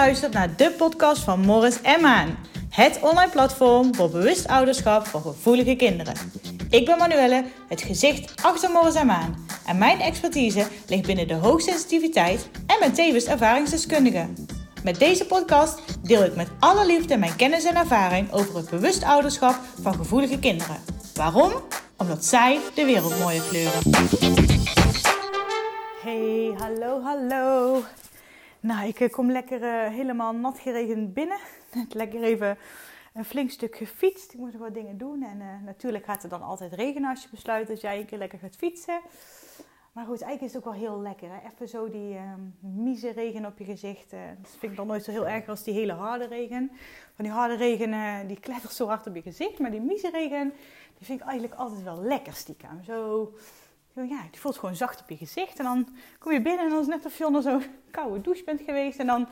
luistert naar de podcast van Morris en Maan. Het online platform voor bewust ouderschap voor gevoelige kinderen. Ik ben Manuelle, het gezicht achter Morris en Maan. En mijn expertise ligt binnen de hoogsensitiviteit en ben tevens ervaringsdeskundige. Met deze podcast deel ik met alle liefde mijn kennis en ervaring over het bewust ouderschap van gevoelige kinderen. Waarom? Omdat zij de wereld mooier kleuren. Hey, hallo, hallo. Nou, ik eh, kom lekker uh, helemaal nat geregend binnen. Net lekker even een flink stuk gefietst. Ik moet nog wat dingen doen. En uh, natuurlijk gaat het dan altijd regenen als je besluit dat jij een keer lekker gaat fietsen. Maar goed, eigenlijk is het ook wel heel lekker. Hè? Even zo die uh, mieze regen op je gezicht. dat vind ik dan nooit zo heel erg als die hele harde regen. Van die harde regen, die klettert zo hard op je gezicht. Maar die mieze regen, die vind ik eigenlijk altijd wel lekker stiekem. Zo ja, je voelt gewoon zacht op je gezicht. En dan kom je binnen en dan is het net of je onder zo'n koude douche bent geweest. En dan,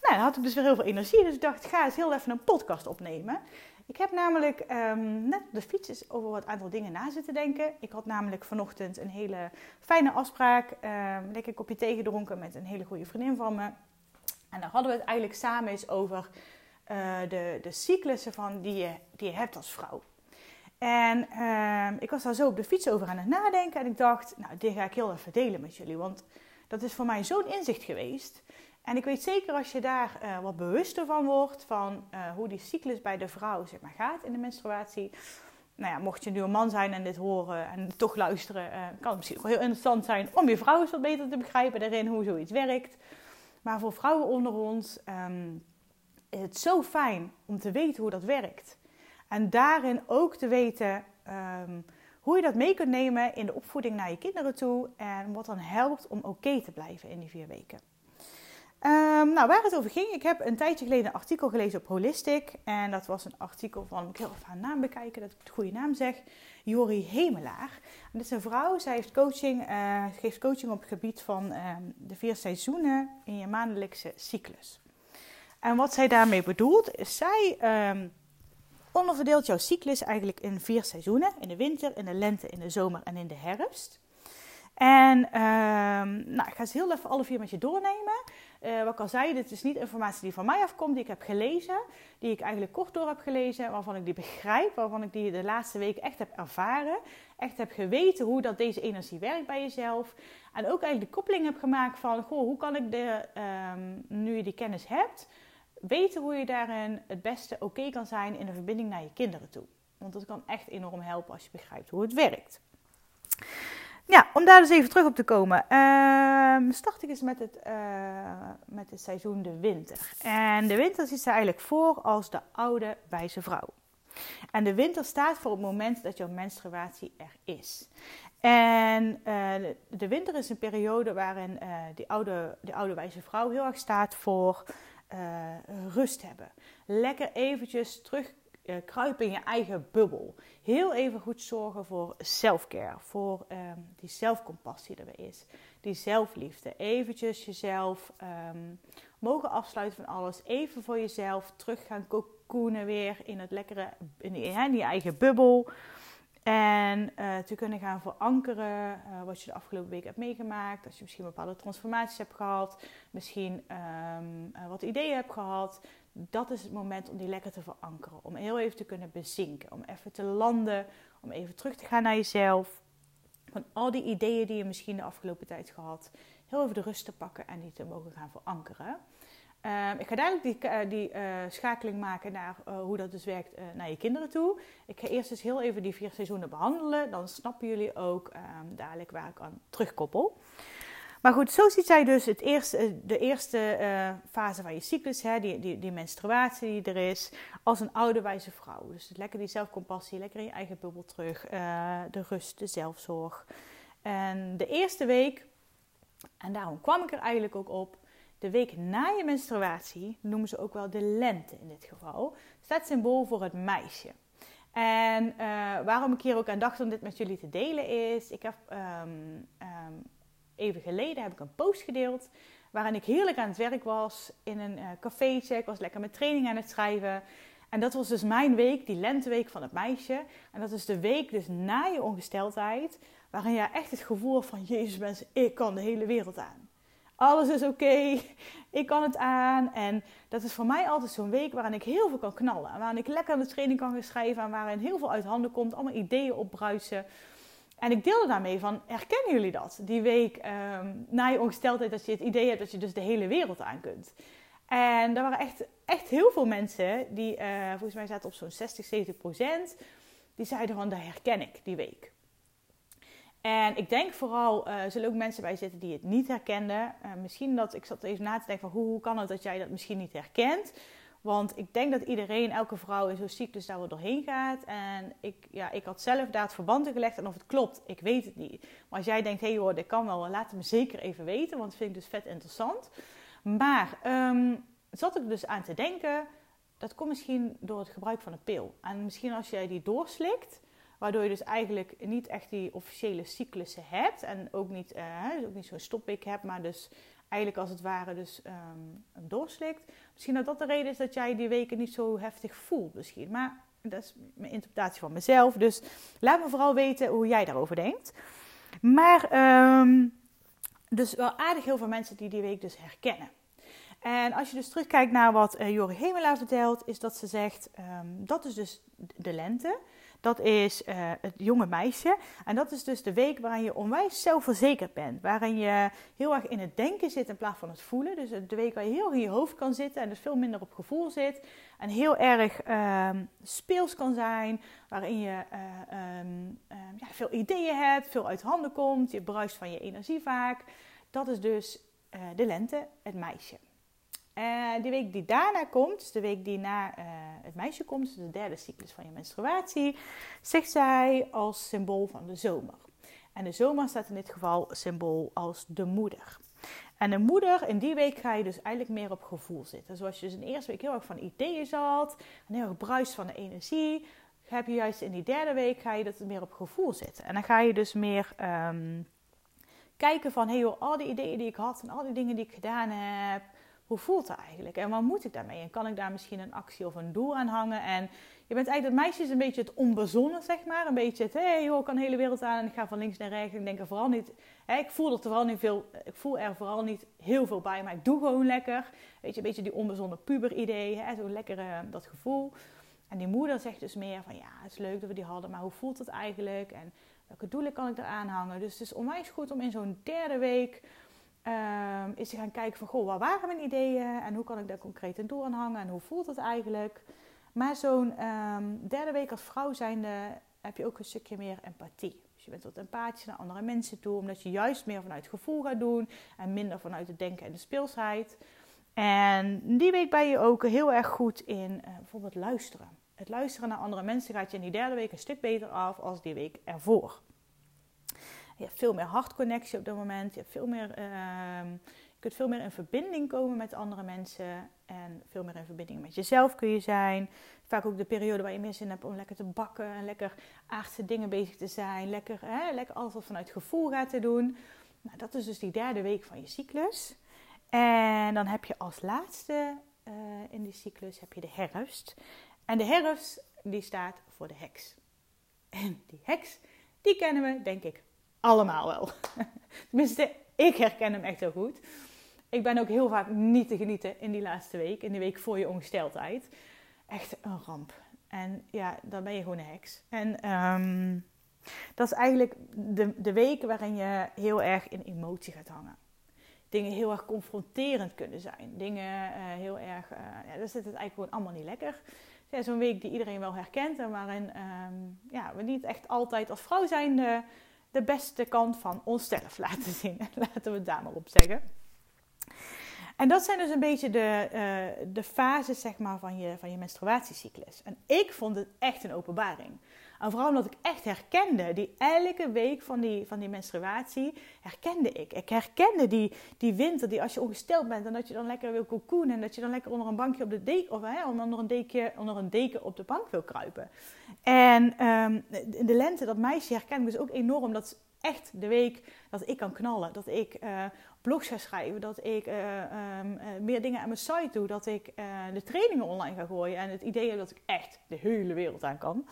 nou, had ik dus weer heel veel energie. Dus ik dacht, ga eens heel even een podcast opnemen. Ik heb namelijk um, net de fiets over wat aantal dingen na zitten denken. Ik had namelijk vanochtend een hele fijne afspraak. Um, lekker kopje thee gedronken met een hele goede vriendin van me. En daar hadden we het eigenlijk samen eens over uh, de, de cyclussen van die, je, die je hebt als vrouw. En uh, ik was daar zo op de fiets over aan het nadenken. En ik dacht, nou, dit ga ik heel even delen met jullie. Want dat is voor mij zo'n inzicht geweest. En ik weet zeker als je daar uh, wat bewuster van wordt, van uh, hoe die cyclus bij de vrouw zeg maar, gaat in de menstruatie. Nou ja, mocht je nu een man zijn en dit horen en toch luisteren, uh, kan het misschien wel heel interessant zijn om je vrouw eens wat beter te begrijpen daarin hoe zoiets werkt. Maar voor vrouwen onder ons um, is het zo fijn om te weten hoe dat werkt. En daarin ook te weten um, hoe je dat mee kunt nemen in de opvoeding naar je kinderen toe. En wat dan helpt om oké te blijven in die vier weken. Um, nou, waar het over ging, ik heb een tijdje geleden een artikel gelezen op Holistic. En dat was een artikel van, ik heel even haar naam bekijken, dat ik de goede naam zeg. Jori Hemelaar. Dit is een vrouw, zij heeft coaching, uh, geeft coaching op het gebied van uh, de vier seizoenen in je maandelijkse cyclus. En wat zij daarmee bedoelt, is zij onderverdeelt jouw cyclus eigenlijk in vier seizoenen: in de winter, in de lente, in de zomer en in de herfst. En uh, nou, ik ga ze heel even alle vier met je doornemen. Uh, wat ik al zei, dit is niet informatie die van mij afkomt, die ik heb gelezen, die ik eigenlijk kort door heb gelezen, waarvan ik die begrijp, waarvan ik die de laatste weken echt heb ervaren, echt heb geweten hoe dat deze energie werkt bij jezelf. En ook eigenlijk de koppeling heb gemaakt van, goh, hoe kan ik de, um, nu je die kennis hebt, weten hoe je daarin het beste oké kan zijn in de verbinding naar je kinderen toe. Want dat kan echt enorm helpen als je begrijpt hoe het werkt. Ja, om daar dus even terug op te komen, uh, start ik eens met het, uh, met het seizoen de winter. En de winter ziet ze eigenlijk voor als de oude wijze vrouw. En de winter staat voor het moment dat jouw menstruatie er is. En uh, de winter is een periode waarin uh, die, oude, die oude wijze vrouw heel erg staat voor uh, rust hebben. Lekker eventjes terug uh, kruipen in je eigen bubbel. Heel even goed zorgen voor selfcare, voor um, die zelfcompassie er weer is. Die zelfliefde. Eventjes jezelf um, mogen afsluiten van alles. Even voor jezelf terug gaan cocoonen weer in het lekkere, die, in je eigen bubbel. En uh, te kunnen gaan verankeren uh, wat je de afgelopen week hebt meegemaakt. Als je misschien bepaalde transformaties hebt gehad. Misschien um, uh, wat ideeën hebt gehad. Dat is het moment om die lekker te verankeren. Om heel even te kunnen bezinken. Om even te landen. Om even terug te gaan naar jezelf. Van al die ideeën die je misschien de afgelopen tijd gehad. Heel even de rust te pakken en die te mogen gaan verankeren. Uh, ik ga duidelijk die, uh, die uh, schakeling maken naar eh, hoe dat dus werkt naar je kinderen toe. Ik ga eerst dus heel even die vier seizoenen behandelen. Dan snappen jullie ook ehm, dadelijk waar ik aan terugkoppel. Maar goed, zo ziet zij dus het eerste, de eerste fase van je cyclus, hè, die, die, menstruatie die er is, als een oude wijze vrouw. Dus lekker die zelfcompassie, lekker in je eigen bubbel terug, de rust, de zelfzorg. En de eerste week, en daarom kwam ik er eigenlijk ook op, de week na je menstruatie, noemen ze ook wel de lente in dit geval, staat symbool voor het meisje. En uh, waarom ik hier ook aan dacht om dit met jullie te delen is, ik heb um, um, even geleden heb ik een post gedeeld waarin ik heerlijk aan het werk was in een uh, cafeetje. Ik was lekker met training aan het schrijven. En dat was dus mijn week, die lenteweek van het meisje. En dat is de week dus na je ongesteldheid, waarin je echt het gevoel van, jezus mensen, ik kan de hele wereld aan alles is oké, ik kan het aan. En dat is voor mij altijd zo'n week waarin ik heel veel kan knallen. Waarin ik lekker aan de training kan gaan schrijven en waarin heel veel uit handen komt, allemaal ideeën opbruisen. En ik deelde daarmee van, herkennen jullie dat? Die week um, na je ongesteldheid, dat je het idee hebt dat je dus de hele wereld aan kunt. En er waren echt, echt heel veel mensen, die uh, volgens mij zaten op zo'n 60, 70 procent, die zeiden van, dat herken ik die week. En ik denk vooral, uh, zullen ook mensen bij zitten die het niet herkenden. Uh, misschien dat, ik zat even na te denken van, hoe, hoe kan het dat jij dat misschien niet herkent? Want ik denk dat iedereen, elke vrouw in zo'n cyclus daar wel doorheen gaat. En ik, ja, ik had zelf daar het verband in gelegd. En of het klopt, ik weet het niet. Maar als jij denkt, hé hey hoor, dit kan wel, laat het me zeker even weten. Want dat vind ik dus vet interessant. Maar um, zat ik dus aan te denken, dat komt misschien door het gebruik van een pil. En misschien als jij die doorslikt, waardoor je dus eigenlijk niet echt die officiële cyclussen hebt. En ook niet, uh, ook niet zo'n stopweek hebt, maar dus eigenlijk als het ware dus um, doorslikt. Misschien dat dat de reden is dat jij die weken niet zo heftig voelt misschien. Maar dat is mijn interpretatie van mezelf. Dus laat me vooral weten hoe jij daarover denkt. Maar um, dus wel aardig heel veel mensen die die week dus herkennen. En als je dus terugkijkt naar wat uh, Jore Hemela vertelt, is dat ze zegt, um, dat is dus de lente. Dat is uh, het jonge meisje. En dat is dus de week waarin je onwijs zelfverzekerd bent. Waarin je heel erg in het denken zit in plaats van het voelen. Dus de week waar je heel in je hoofd kan zitten en dus veel minder op gevoel zit. En heel erg uh, speels kan zijn. Waarin je uh, um, ja, veel ideeën hebt, veel uit handen komt. Je bruist van je energie vaak. Dat is dus uh, de lente, het meisje. Uh, de week die daarna komt, dus de week die na uh, het meisje komt, dus de derde cyclus van je menstruatie, zegt zij als symbool van de zomer. En de zomer staat in dit geval symbool als de moeder. En de moeder, in die week ga je dus eigenlijk meer op gevoel zitten. Zoals je dus in de eerste week heel erg van ideeën zat, en heel erg bruis van de energie, heb je juist in die derde week ga je dat meer op gevoel zitten. En dan ga je dus meer um, kijken van, hey joh, al die ideeën die ik had en al die dingen die ik gedaan heb, hoe voelt het eigenlijk? En wat moet ik daarmee? En kan ik daar misschien een actie of een doel aan hangen? En je bent eigenlijk, dat meisje is een beetje het onbezonnen, zeg maar. Een beetje het, hé hey, joh, ik kan de hele wereld aan en ik ga van links naar rechts. Ik denk er vooral niet, hè, ik voel er vooral niet veel, ik voel er vooral niet heel veel bij, maar ik doe gewoon lekker. Weet je, een beetje die onbezonnen puber idee, hè, zo lekker dat gevoel. En die moeder zegt dus meer van, ja, het is leuk dat we die hadden, maar hoe voelt het eigenlijk? En welke doelen kan ik eraan hangen? Dus het is onwijs goed om in zo'n derde week Um, is te gaan kijken van, goh, wat waren mijn ideeën en hoe kan ik daar concreet een doel aan hangen en hoe voelt het eigenlijk. Maar zo'n um, derde week als vrouw zijnde heb je ook een stukje meer empathie. Dus je bent wat empathisch naar andere mensen toe, omdat je juist meer vanuit gevoel gaat doen en minder vanuit het denken en de speelsheid. En die week ben je ook heel erg goed in uh, bijvoorbeeld luisteren. Het luisteren naar andere mensen gaat je in die derde week een stuk beter af als die week ervoor. Je hebt veel meer hartconnectie op dat moment. Je, hebt veel meer, uh, je kunt veel meer in verbinding komen met andere mensen. En veel meer in verbinding met jezelf kun je zijn. Vaak ook de periode waar je meer zin hebt om lekker te bakken. En lekker aardse dingen bezig te zijn. Lekker, hè, lekker alles vanuit gevoel gaat te doen. Nou, dat is dus die derde week van je cyclus. En dan heb je als laatste uh, in die cyclus heb je de herfst. En de herfst die staat voor de heks. En die heks, die kennen we denk ik allemaal wel. Tenminste, ik herken hem echt heel goed. Ik ben ook heel vaak niet te genieten in die laatste week, in de week voor je ongesteldheid. Echt een ramp. En ja, dan ben je gewoon een heks. En um, dat is eigenlijk de, de week waarin je heel erg in emotie gaat hangen. Dingen heel erg confronterend kunnen zijn. Dingen uh, heel erg, uh, ja, daar zit het eigenlijk gewoon allemaal niet lekker. Ja, Zo'n week die iedereen wel herkent en waarin um, ja, we niet echt altijd als vrouw zijn de beste kant van onszelf laten zien. Laten we het daar maar op zeggen. En dat zijn dus een beetje de, uh, de fases zeg maar, van, je, van je menstruatiecyclus. En ik vond het echt een openbaring. En vooral omdat ik echt herkende, die elke week van die, van die menstruatie, herkende ik. Ik herkende die, die winter, die als je ongesteld bent en dat je dan lekker wil cocoonen en dat je dan lekker onder een bankje op de deken, of hè, onder, een deken, onder een deken op de bank wil kruipen. En in de lente, dat meisje herken ik dus ook enorm. Dat is echt de week dat ik kan knallen. Dat ik uh, blogs ga schrijven. Dat ik uh, um, uh, meer dingen aan mijn site doe. Dat ik de trainingen online ga gooien. En het idee dat ik echt de hele wereld aan kan.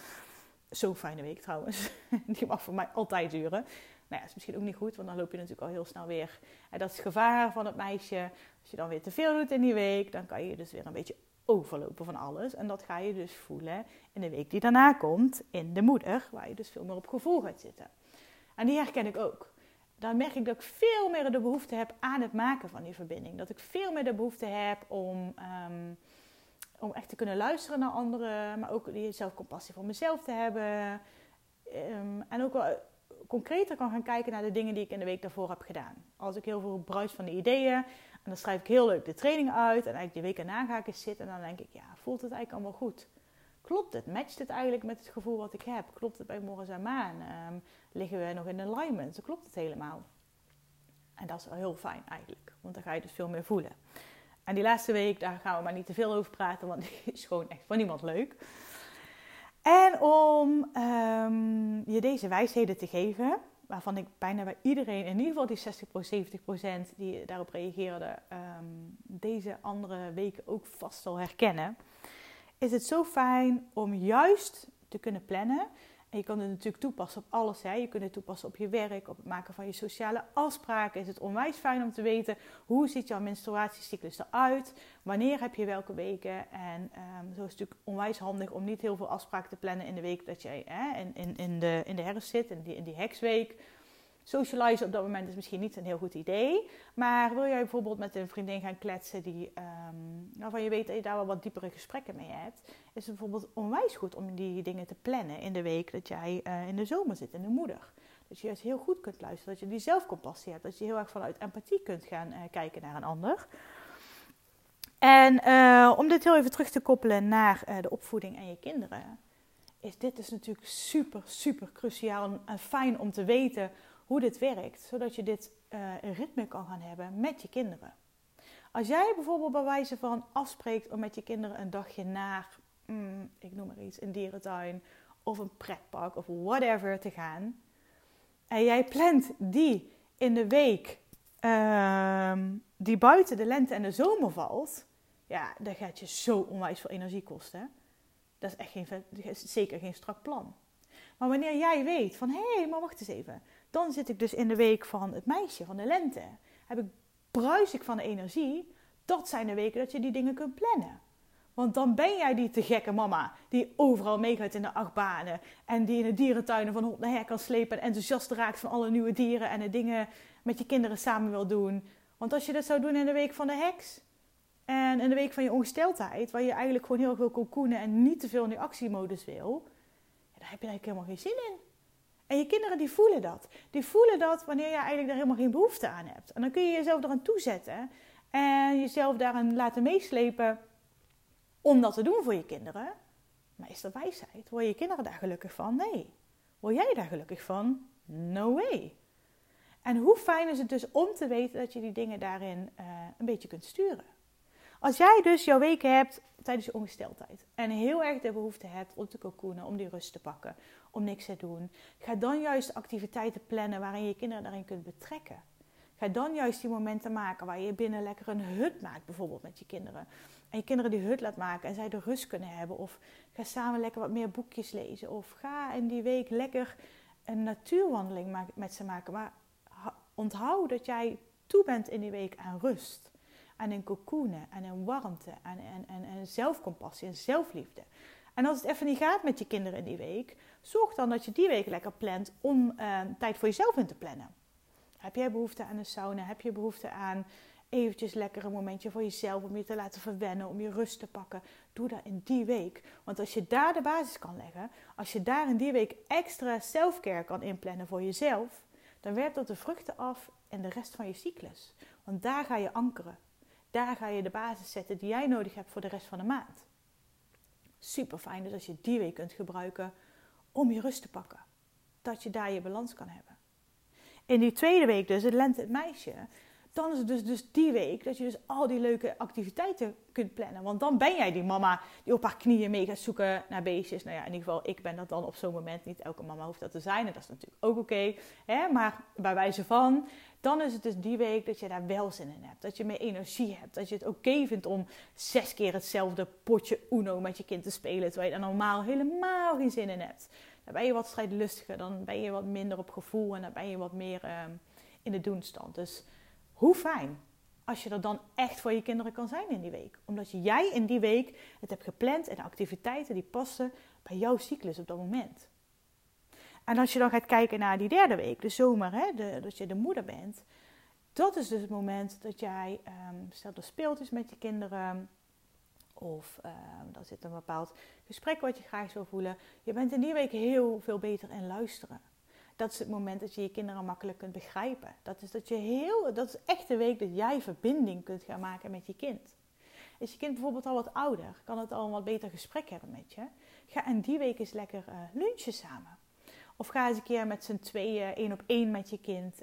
Zo'n fijne week trouwens. Die mag voor mij altijd duren. Nou ja, is misschien ook niet goed, want dan loop je natuurlijk al heel snel weer. En dat is het gevaar van het meisje. Als je dan weer te veel doet in die week, dan kan je dus weer een beetje overlopen van alles. En dat ga je dus voelen in de week die daarna komt, in de moeder, waar je dus veel meer op gevoel gaat zitten. En die herken ik ook. Dan merk ik dat ik veel meer de behoefte heb aan het maken van die verbinding. Dat ik veel meer de behoefte heb om, ehm, om echt te kunnen luisteren naar anderen, maar ook die zelfcompassie voor mezelf te hebben. Ehm, en ook wel concreter kan gaan kijken naar de dingen die ik in de week daarvoor heb gedaan. Als ik heel veel bruis van de ideeën en dan schrijf ik heel leuk de training uit en eigenlijk de week erna ga ik eens zitten en dan denk ik, ja, voelt het eigenlijk allemaal goed? Klopt het? Matcht het eigenlijk met het gevoel wat ik heb? Klopt het bij morgen en maan? Um, liggen we nog in alignment? Dan klopt het helemaal. En dat is wel heel fijn eigenlijk, want dan ga je dus veel meer voelen. En die laatste week, daar gaan we maar niet te veel over praten, want die is gewoon echt voor niemand leuk. En om um, je deze wijsheden te geven, waarvan ik bijna bij iedereen, in ieder geval die 60%, 70% die daarop reageerde, um, deze andere weken ook vast zal herkennen, is het zo fijn om juist te kunnen plannen en je kan het natuurlijk toepassen op alles. Hè. Je kunt het toepassen op je werk, op het maken van je sociale afspraken. Is het onwijs fijn om te weten hoe ziet jouw menstruatiecyclus eruit? Wanneer heb je welke weken? En um, zo is het natuurlijk onwijs handig om niet heel veel afspraken te plannen in de week dat jij hè, in, in, in, de, in de herfst zit, in die, in die heksweek. Socializen op dat moment is misschien niet een heel goed idee. Maar wil jij bijvoorbeeld met een vriendin gaan kletsen die, um, waarvan je weet dat je daar wel wat diepere gesprekken mee hebt, is het bijvoorbeeld onwijs goed om die dingen te plannen in de week dat jij uh, in de zomer zit, in de moeder. Dat je juist heel goed kunt luisteren, dat je die zelfcompassie hebt, dat je heel erg vanuit empathie kunt gaan uh, kijken naar een ander. En uh, om dit heel even terug te koppelen naar de opvoeding en je kinderen, is dit dus natuurlijk super, super cruciaal en fijn om te weten hoe dit werkt, zodat je dit uh, ritme kan gaan hebben met je kinderen. Als jij bijvoorbeeld bij wijze van afspreekt om met je kinderen een dagje naar, mm, ik noem maar iets, een dierentuin of een pretpark of whatever te gaan, en jij plant die in de week uh, die buiten de lente en de zomer valt, ja, dan gaat je zo onwijs veel energie kosten. Dat is echt geen, zeker geen strak plan. Maar wanneer jij weet van hé, hey, maar wacht eens even. Dan zit ik dus in de week van het meisje, van de lente. Heb ik, bruis ik van de energie. Dat zijn de weken dat je die dingen kunt plannen. Want dan ben jij die te gekke mama die overal meegaat in de achtbanen. En die in de dierentuinen van hond naar her kan slepen. En enthousiast raakt van alle nieuwe dieren en de dingen met je kinderen samen wil doen. Want als je dat zou doen in de week van de heks. De week van je ongesteldheid, waar je eigenlijk gewoon heel erg wil en niet te veel in die actiemodus wil. Daar heb je eigenlijk helemaal geen zin in. En je kinderen die voelen dat. Die voelen dat wanneer je eigenlijk daar helemaal geen behoefte aan hebt. En dan kun je jezelf eraan toezetten en jezelf daaraan laten meeslepen om dat te doen voor je kinderen. Maar is dat wijsheid? Word je kinderen daar gelukkig van? Nee. Word jij daar gelukkig van? No way. En hoe fijn is het dus om te weten dat je die dingen daarin uh, een beetje kunt sturen. Als jij dus jouw weken hebt tijdens je ongesteldheid en heel erg de behoefte hebt om te cocoonen, om die rust te pakken, om niks te doen, ga dan juist activiteiten plannen waarin je kinderen daarin kunt betrekken. Ga dan juist die momenten maken waar je binnen lekker een hut maakt, bijvoorbeeld met je kinderen. En je kinderen die hut laat maken en zij de rust kunnen hebben. Of ga samen lekker wat meer boekjes lezen. Of ga in die week lekker een natuurwandeling met ze maken. Maar onthoud dat jij toe bent in die week aan rust en in cocoonen en in warmte en, en, en, en zelfcompassie en zelfliefde. En als het even niet gaat met je kinderen in die week, zorg dan dat je die week lekker plant om uh, tijd voor jezelf in te plannen. Heb jij behoefte aan een sauna? Heb je behoefte aan eventjes lekker een momentje voor jezelf om je te laten verwennen, om je rust te pakken? Doe dat in die week. Want als je daar de basis kan leggen, als je daar in die week extra selfcare kan inplannen voor jezelf, dan werpt dat de vruchten af in de rest van je cyclus. Want daar ga je ankeren. Daar ga je de basis zetten die jij nodig hebt voor de rest van de maand. Super fijn dus als je die week kunt gebruiken om je rust te pakken. Dat je daar je balans kan hebben. In die tweede week dus, het lente het meisje, dan is het dus, dus die week dat je dus al die leuke activiteiten kunt plannen. Want dan ben jij die mama die op haar knieën mee gaat zoeken naar beestjes. Nou ja, in ieder geval, ik ben dat dan op zo'n moment. Niet elke mama hoeft dat te zijn en dat is natuurlijk ook oké. maar bij wijze van, dan is het dus die week dat je daar wel zin in hebt. Dat je meer energie hebt. Dat je het oké vindt om zes keer hetzelfde potje Uno met je kind te spelen. Terwijl je daar normaal helemaal geen zin in hebt. Dan ben je wat strijdlustiger. Dan ben je wat minder op gevoel. En dan ben je wat meer ehm, in de doenstand. Dus hoe fijn als je er dan echt voor je kinderen kan zijn in die week. Omdat jij in die week het hebt gepland en activiteiten die passen bij jouw cyclus op dat moment. En als je dan gaat kijken naar die derde week, de zomer, hè, de, dat je de moeder bent. Dat is dus het moment dat jij, um, stel er speelt is met je kinderen. Of uh, er zit een bepaald gesprek wat je graag zou voelen. Je bent in die week heel veel beter in luisteren. Dat is het moment dat je je kinderen makkelijk kunt begrijpen. Dat is, dat je heel, dat is echt de week dat jij verbinding kunt gaan maken met je kind. Is je kind bijvoorbeeld al wat ouder, kan het al een wat beter gesprek hebben met je. Ga in die week eens lekker uh, lunchen samen. Of ga eens een keer met z'n tweeën één op één met je kind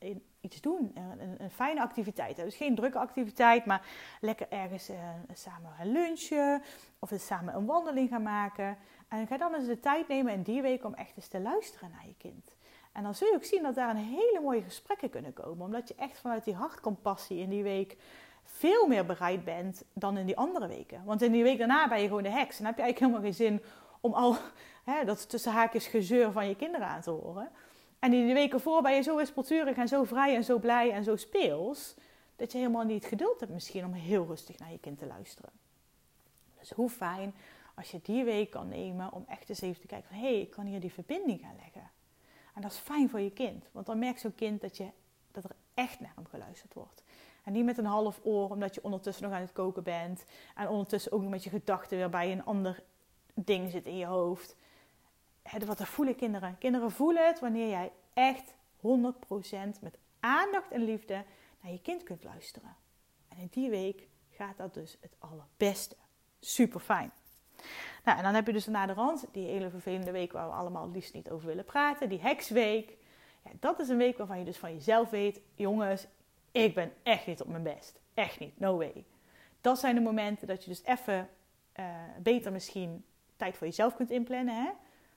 uh, iets doen. Een, een, fijne activiteit. Dus geen drukke activiteit, maar lekker ergens samen gaan lunchen. Of samen een wandeling gaan maken. En ga dan eens de tijd nemen in die week om echt eens te luisteren naar je kind. En dan zul je ook zien dat daar een hele mooie gesprekken kunnen komen. Omdat je echt vanuit die hartcompassie in die week veel meer bereid bent dan in die andere weken. Want in die week daarna ben je gewoon de heks. En heb je eigenlijk helemaal geen zin om al hè, dat tussen haakjes gezeur van je kinderen aan te horen. En in die weken voor ben je zo wispelturig en zo vrij en zo blij en zo speels. Dat je helemaal niet geduld hebt misschien om heel rustig naar je kind te luisteren. Dus hoe fijn als je die week kan nemen om echt eens even te kijken van... hé, hey, ik kan hier die verbinding gaan leggen. En dat is fijn voor je kind. Want dan merkt zo'n kind dat, je, dat er echt naar hem geluisterd wordt. En niet met een half oor, omdat je ondertussen nog aan het koken bent. En ondertussen ook nog met je gedachten weer bij een ander ding zit in je hoofd. Wat dat voelen kinderen. Kinderen voelen het wanneer jij echt 100% met aandacht en liefde naar je kind kunt luisteren. En in die week gaat dat dus het allerbeste. Super fijn. Nou, en dan heb je dus na de rand die hele vervelende week waar we allemaal het liefst niet over willen praten, die heksweek. Ja, dat is een week waarvan je dus van jezelf weet, jongens, ik ben echt niet op mijn best. Echt niet, no way. Dat zijn de momenten dat je dus even uh, beter misschien tijd voor jezelf kunt inplannen. Hè?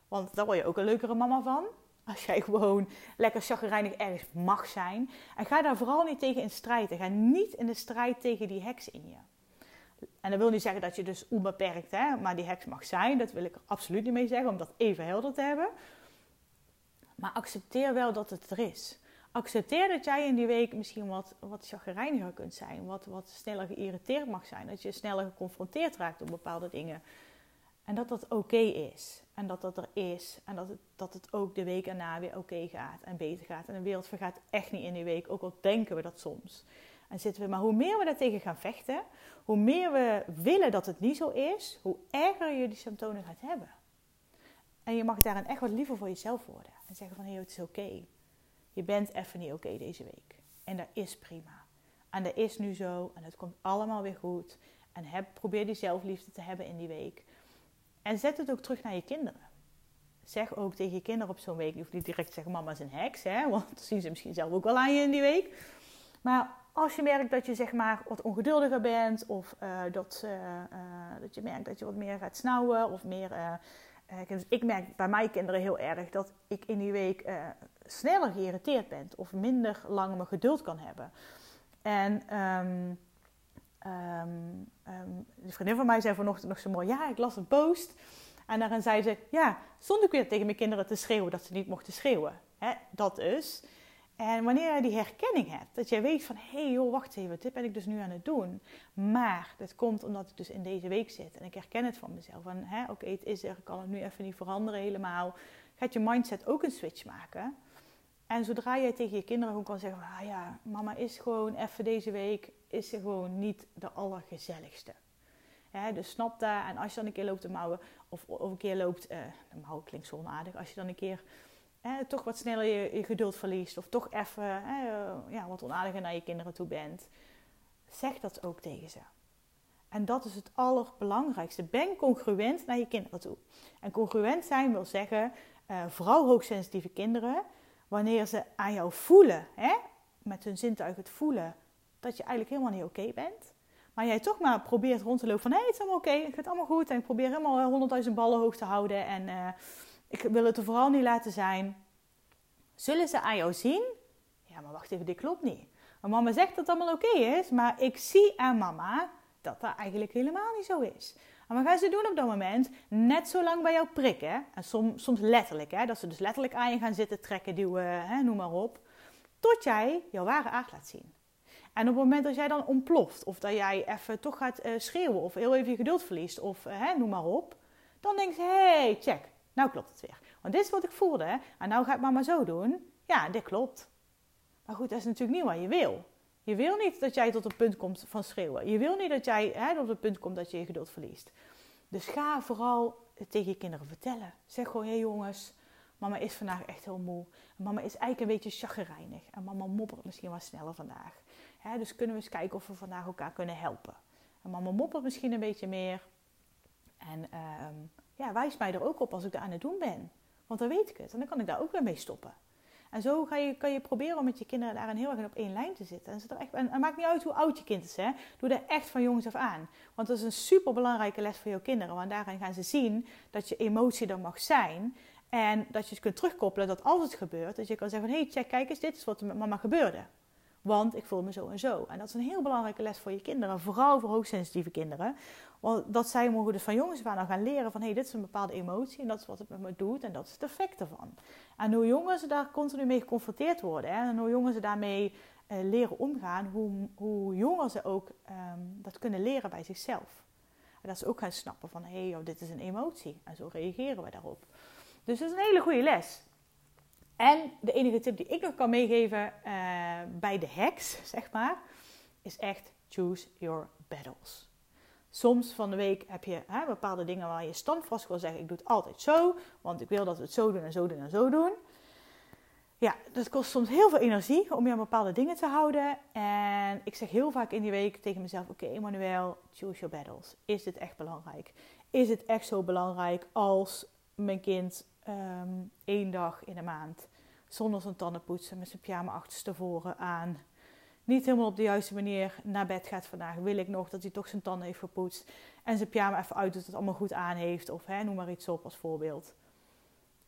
Want daar word je ook een leukere mama van. Als jij gewoon lekker chagrijnig ergens mag zijn. En ga daar vooral niet tegen in strijd. ga niet in de strijd tegen die heks in je. En dat wil niet zeggen dat je dus onbeperkt, hè, maar die heks mag zijn. Dat wil ik er absoluut niet mee zeggen, om dat even helder te hebben. Maar accepteer wel dat het er is. Accepteer dat jij in die week misschien wat, wat chagrijniger kunt zijn. Wat, wat sneller geïrriteerd mag zijn. Dat je sneller geconfronteerd raakt op bepaalde dingen. En dat dat oké is. En dat dat er is. En dat het, dat het ook de week erna weer oké gaat en beter gaat. En de wereld vergaat echt niet in die week. Ook al denken we dat soms. En zitten we, maar hoe meer we daartegen gaan vechten, hoe meer we willen dat het niet zo is, hoe erger je die symptomen gaat hebben. En je mag daarin echt wat liever voor jezelf worden. En zeggen van, hé, het is oké. Je bent even niet oké deze week. En dat is prima. En dat is nu zo. En het komt allemaal weer goed. En heb, probeer die zelfliefde te hebben in die week. En zet het ook terug naar je kinderen. Zeg ook tegen je kinderen op zo'n week. Je hoeft niet direct te zeggen, mama is een heks. Hè? Want dat zien ze misschien zelf ook wel aan je in die week. Maar als je merkt dat je zeg maar wat ongeduldiger bent. Of uh, dat, uh, uh, dat je merkt dat je wat meer gaat snauwen. Of meer... dus ik merk bij mijn kinderen heel erg dat ik in die week sneller geïrriteerd ben. Of minder lang mijn geduld kan hebben. En... Um, Um, um, de vriendin van mij zei vanochtend nog zo mooi: Ja, ik las een post. En daarin zei ze: Ja, stond ik weer tegen mijn kinderen te schreeuwen dat ze niet mochten schreeuwen. Hè, dat dus. En wanneer jij die herkenning hebt, dat jij weet van hé hey joh, wacht even, dit ben ik dus nu aan het doen. Maar dat komt omdat ik dus in deze week zit en ik herken het van mezelf. En oké, het is er, ik kan het nu even niet veranderen helemaal. Gaat je mindset ook een switch maken. En zodra jij tegen je kinderen gewoon kan zeggen, ah ja, mama is gewoon even deze week, is ze gewoon niet de allergezelligste. Dus snap dat. En als je dan een keer loopt te mouwen, of, of een keer loopt, uh, de mouwen klinkt zo onaardig, als je dan een keer toch wat sneller je, geduld verliest. Of toch even ja, wat onaardiger naar je kinderen toe bent. Zeg dat ook tegen ze. En dat is het allerbelangrijkste. Ben congruent naar je kinderen toe. En congruent zijn wil zeggen, uh, vooral hoogsensitieve kinderen, wanneer ze aan jou voelen, hè, met hun zintuigen het voelen dat je eigenlijk helemaal niet oké bent. Maar jij toch maar probeert rond te lopen van hé, het is allemaal oké, het gaat allemaal goed. En ik probeer helemaal eh, honderdduizend ballen hoog te houden. En uh, ik wil het er vooral niet laten zijn. Zullen ze aan jou zien? Ja, maar wacht even, dit klopt niet. Maar mama zegt dat het allemaal oké is, maar ik zie aan mama dat dat eigenlijk helemaal niet zo is. En wat gaan ze doen op dat moment? Net zo lang bij jou prikken. En soms, soms letterlijk, hè, dat ze dus letterlijk aan je gaan zitten trekken, duwen, hè, noem maar op. Tot jij jouw ware aard laat zien. En op het moment dat jij dan ontploft, of dat jij even toch gaat uh, schreeuwen, of heel even je geduld verliest, of hè, noem maar op. Dan denk je, hé, check, nou klopt het weer. Want dit is wat ik voelde, en nou ga ik maar zo doen. Ja, dit klopt. Maar goed, dat is natuurlijk niet wat je wil. Je wil niet dat jij tot een punt komt van schreeuwen. Je wil niet dat jij hè, tot een punt komt dat je je geduld verliest. Dus ga vooral tegen je kinderen vertellen. Zeg gewoon, hé hey jongens, mama is vandaag echt heel moe. Mama is eigenlijk een beetje chagrijnig. En mama moppert misschien wat sneller vandaag. Dus kunnen we eens kijken of we vandaag elkaar kunnen helpen. En mama moppert misschien een beetje meer. En uh, ja, wijs mij er ook op als ik dat aan het doen ben. Want dan weet ik het. En dan kan ik daar ook weer mee stoppen. En zo ga je, kan je proberen om met je kinderen daarin heel erg op één lijn te zitten. En, echt, en het maakt niet uit hoe oud je kind is. Hè? Doe dat echt van jongens af aan. Want dat is een super belangrijke les voor jouw kinderen. Want daarin gaan ze zien dat je emotie er mag zijn. En dat je het kunt terugkoppelen dat als het gebeurt, dat je kan zeggen van... hé, hey, check, kijk eens, dit is wat er met mama gebeurde. Want ik voel me zo en zo. En dat is een heel belangrijke les voor je kinderen. Vooral voor hoogsensitieve kinderen. Dat zij mogen dus van jongens aan gaan leren van... hé, hey, dit is een bepaalde emotie en dat is wat het met me doet. En dat is het effect ervan. En hoe jonger ze daar continu mee geconfronteerd worden. Hè, en hoe jonger ze daarmee uh, leren omgaan. Hoe, hoe jonger ze ook um, dat kunnen leren bij zichzelf. En dat ze ook gaan snappen van... hé, hey, dit is een emotie. En zo reageren we daarop. Dus dat is een hele goede les. En de enige tip die ik nog kan meegeven uh, bij de hacks, zeg maar, is echt choose your battles. Soms van de week heb je hè, bepaalde dingen waar je standvast wil zeggen: ik doe het altijd zo, want ik wil dat we het zo doen en zo doen en zo doen. Ja, dat kost soms heel veel energie om je aan bepaalde dingen te houden. En ik zeg heel vaak in die week tegen mezelf: Oké, Emmanuel, choose your battles. Is dit echt belangrijk? Is het echt zo belangrijk als mijn kind um, één dag in de maand zonder zijn tanden poetsen, met zijn pyjama achterstevoren aan, niet helemaal op de juiste manier naar bed gaat vandaag, wil ik nog dat hij toch zijn tanden heeft gepoetst en zijn pyjama even uit dat het allemaal goed aan heeft, of hè, noem maar iets op als voorbeeld.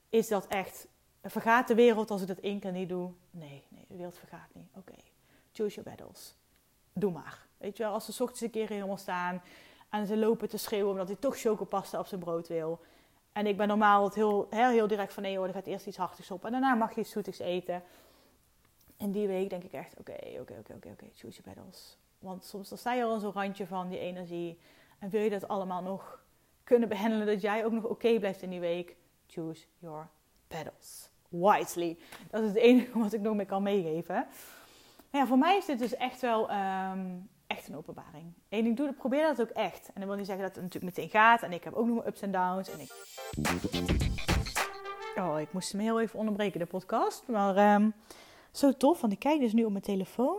Is dat echt, vergaat de wereld als ik dat één keer niet doe? Nee, nee, de wereld vergaat niet. Oké, choose your battles. Doe maar. Weet je wel, als ze ochtends een keer helemaal staan en ze lopen te schreeuwen omdat hij toch chocopasta op zijn brood wil en ik ben normaal het heel, heel, heel direct van nee hoor, er gaat eerst iets hartigs op. En daarna mag je iets zoetigs eten. En die week denk ik echt, oké, oké, oké, oké, oké, choose your battles. Want soms dan sta je al zo'n randje van die energie. En wil je dat allemaal nog kunnen behandelen, dat jij ook nog oké blijft in die week. Choose your battles. Wisely. Dat is het enige wat ik nog mee kan meegeven. Maar ja, voor mij is dit dus echt wel um, echt een openbaring. En ik doe, probeer dat ook echt. En dan wil niet zeggen dat het natuurlijk meteen gaat. En ik heb ook nog ups en downs. En ik... Oh, ik moest hem heel even onderbreken, de podcast. Maar um, zo tof, want ik kijk dus nu op mijn telefoon.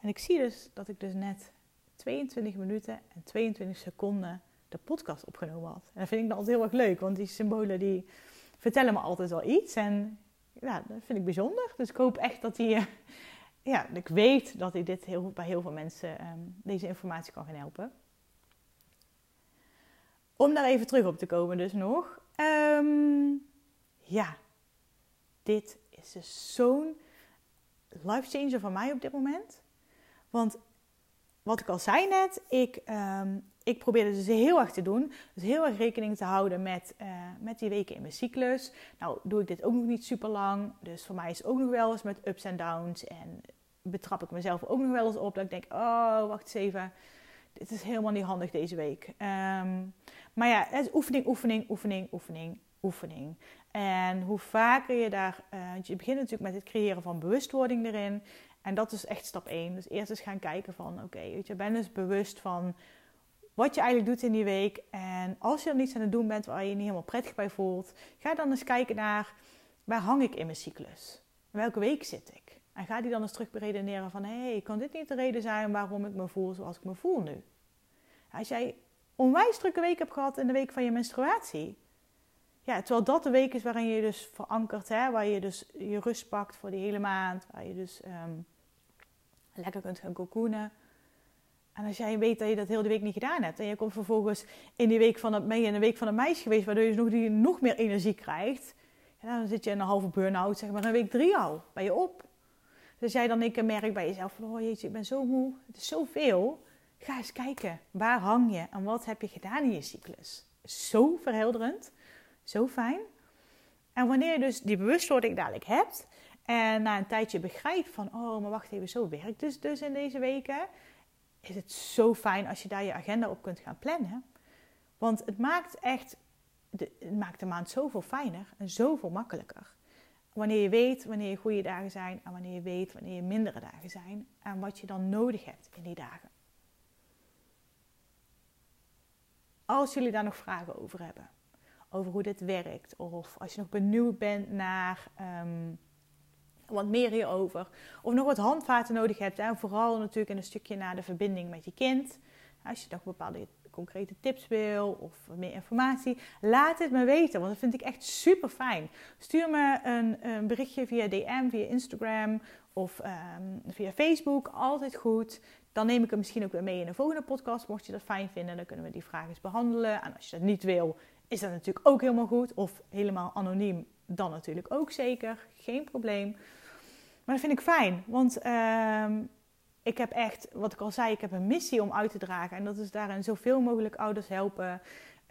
En ik zie dus dat ik dus net 22 minuten en 22 seconden de podcast opgenomen had. En dat vind ik dan altijd heel erg leuk, want die symbolen die vertellen me altijd wel iets. En ja, dat vind ik bijzonder. Dus ik hoop echt dat die ja, ik weet dat ik dit heel, bij heel veel mensen um, deze informatie kan gaan helpen. Om daar even terug op te komen dus nog. Um, ja, dit is dus zo'n life changer voor mij op dit moment. Want wat ik al zei net, ik, um, ik probeerde dus heel erg te doen. Dus heel erg rekening te houden met, uh, met die weken in mijn cyclus. Nou doe ik dit ook nog niet super lang. Dus voor mij is ook nog wel eens met ups en downs. En betrap ik mezelf ook nog wel eens op dat ik denk, oh wacht eens even. Dit is helemaal niet handig deze week. Um, maar ja, het is oefening, oefening, oefening, oefening, oefening. En hoe vaker je daar... Uh, je begint natuurlijk met het creëren van bewustwording erin. En dat is echt stap 1. Dus eerst eens gaan kijken van... Oké, je, ben dus bewust van wat je eigenlijk doet in die week. En als je er niets aan het doen bent waar je je niet helemaal prettig bij voelt, ga dan eens kijken naar waar hang ik in mijn cyclus? welke week zit ik? En ga die dan eens terug beredeneren van hé, hey, kan dit niet de reden zijn waarom ik me voel zoals ik me voel nu? Als jij onwijs drukke week hebt gehad in de week van je menstruatie. Ja, terwijl dat de week is waarin je dus verankert, hè, waar je dus je rust pakt voor die hele maand, waar je dus um, lekker kunt gaan cocoonen. En als jij weet dat je dat heel de week niet gedaan hebt en je komt vervolgens in die week van het, je in de week van het meisje geweest, waardoor je nog, die, nog meer energie krijgt, dan zit je in een halve burn-out, zeg maar, in week drie al. Ben je op. Dus jij dan een keer merkt bij jezelf van, oh jeetje, ik ben zo moe, het is zoveel. Ga eens kijken, waar hang je en wat heb je gedaan in je cyclus? Zo verhelderend, zo fijn. En wanneer je dus die bewustwording dadelijk hebt en na een tijdje begrijpt van, oh, maar wacht even, zo werkt dus, dus in deze weken, is het zo fijn als je daar je agenda op kunt gaan plannen. Want het maakt echt, het maakt de maand zoveel fijner en zoveel makkelijker. Wanneer je weet wanneer je goede dagen zijn en wanneer je weet wanneer je mindere dagen zijn en wat je dan nodig hebt in die dagen. Als jullie daar nog vragen over hebben, over hoe dit werkt, of als je nog benieuwd bent naar um, wat meer hierover, of nog wat handvaten nodig hebt, en vooral natuurlijk in een stukje naar de verbinding met je kind. Als je nog bepaalde concrete tips wil of meer informatie, laat het me weten, want dat vind ik echt super fijn. Stuur me een, een berichtje via DM, via Instagram of um, via Facebook, altijd goed. Dan neem ik hem misschien ook weer mee in een volgende podcast. Mocht je dat fijn vinden, dan kunnen we die vraag eens behandelen. En als je dat niet wil, is dat natuurlijk ook helemaal goed. Of helemaal anoniem, dan natuurlijk ook zeker. Geen probleem. Maar dat vind ik fijn, want uh, ik heb echt, wat ik al zei, ik heb een missie om uit te dragen. En dat is daarin zoveel mogelijk ouders helpen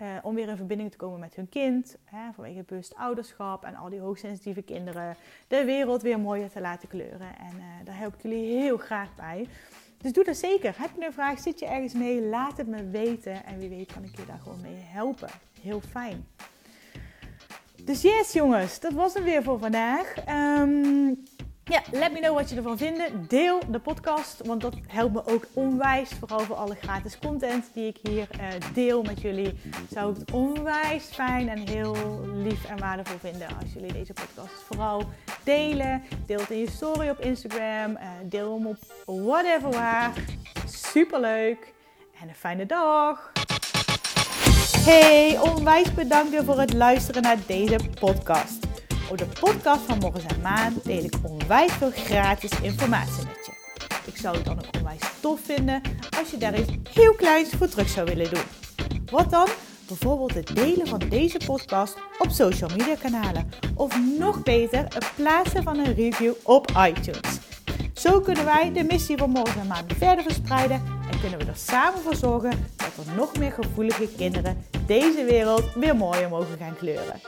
uh, om weer in verbinding te komen met hun kind. Hè, vanwege bewust ouderschap en al die hoogsensitieve kinderen. De wereld weer mooier te laten kleuren. En uh, daar help ik jullie heel graag bij. Dus doe dat zeker. Heb je een vraag, zit je ergens mee? Laat het me weten. En wie weet kan ik je daar gewoon mee helpen. Heel fijn. Dus yes jongens, dat was het weer voor vandaag. Um, ja, let me know wat je ervan vindt. Deel de podcast, want dat helpt me ook onwijs. Vooral voor alle gratis content die ik hier uh, deel met jullie. Zou ik het onwijs fijn en heel lief en waardevol vinden als jullie deze podcast vooral delen. Deel het in je story op Instagram. Uh, deel hem op whatever waar. Superleuk. En een fijne dag. Hey, onwijs bedankt voor het luisteren naar deze podcast. Op de podcast van Morgens en Maan deel ik onwijs veel gratis informatie met je. Ik zou het dan ook onwijs tof vinden als je daar iets heel kleins voor terug zou willen doen. Wat dan? Bijvoorbeeld het delen van deze podcast op social media kanalen. Of nog beter, het plaatsen van een review op iTunes. Zo kunnen wij de missie van Morgen en Maan verder verspreiden en kunnen we er samen voor zorgen dat er nog meer gevoelige kinderen deze wereld weer mooier mogen gaan kleuren.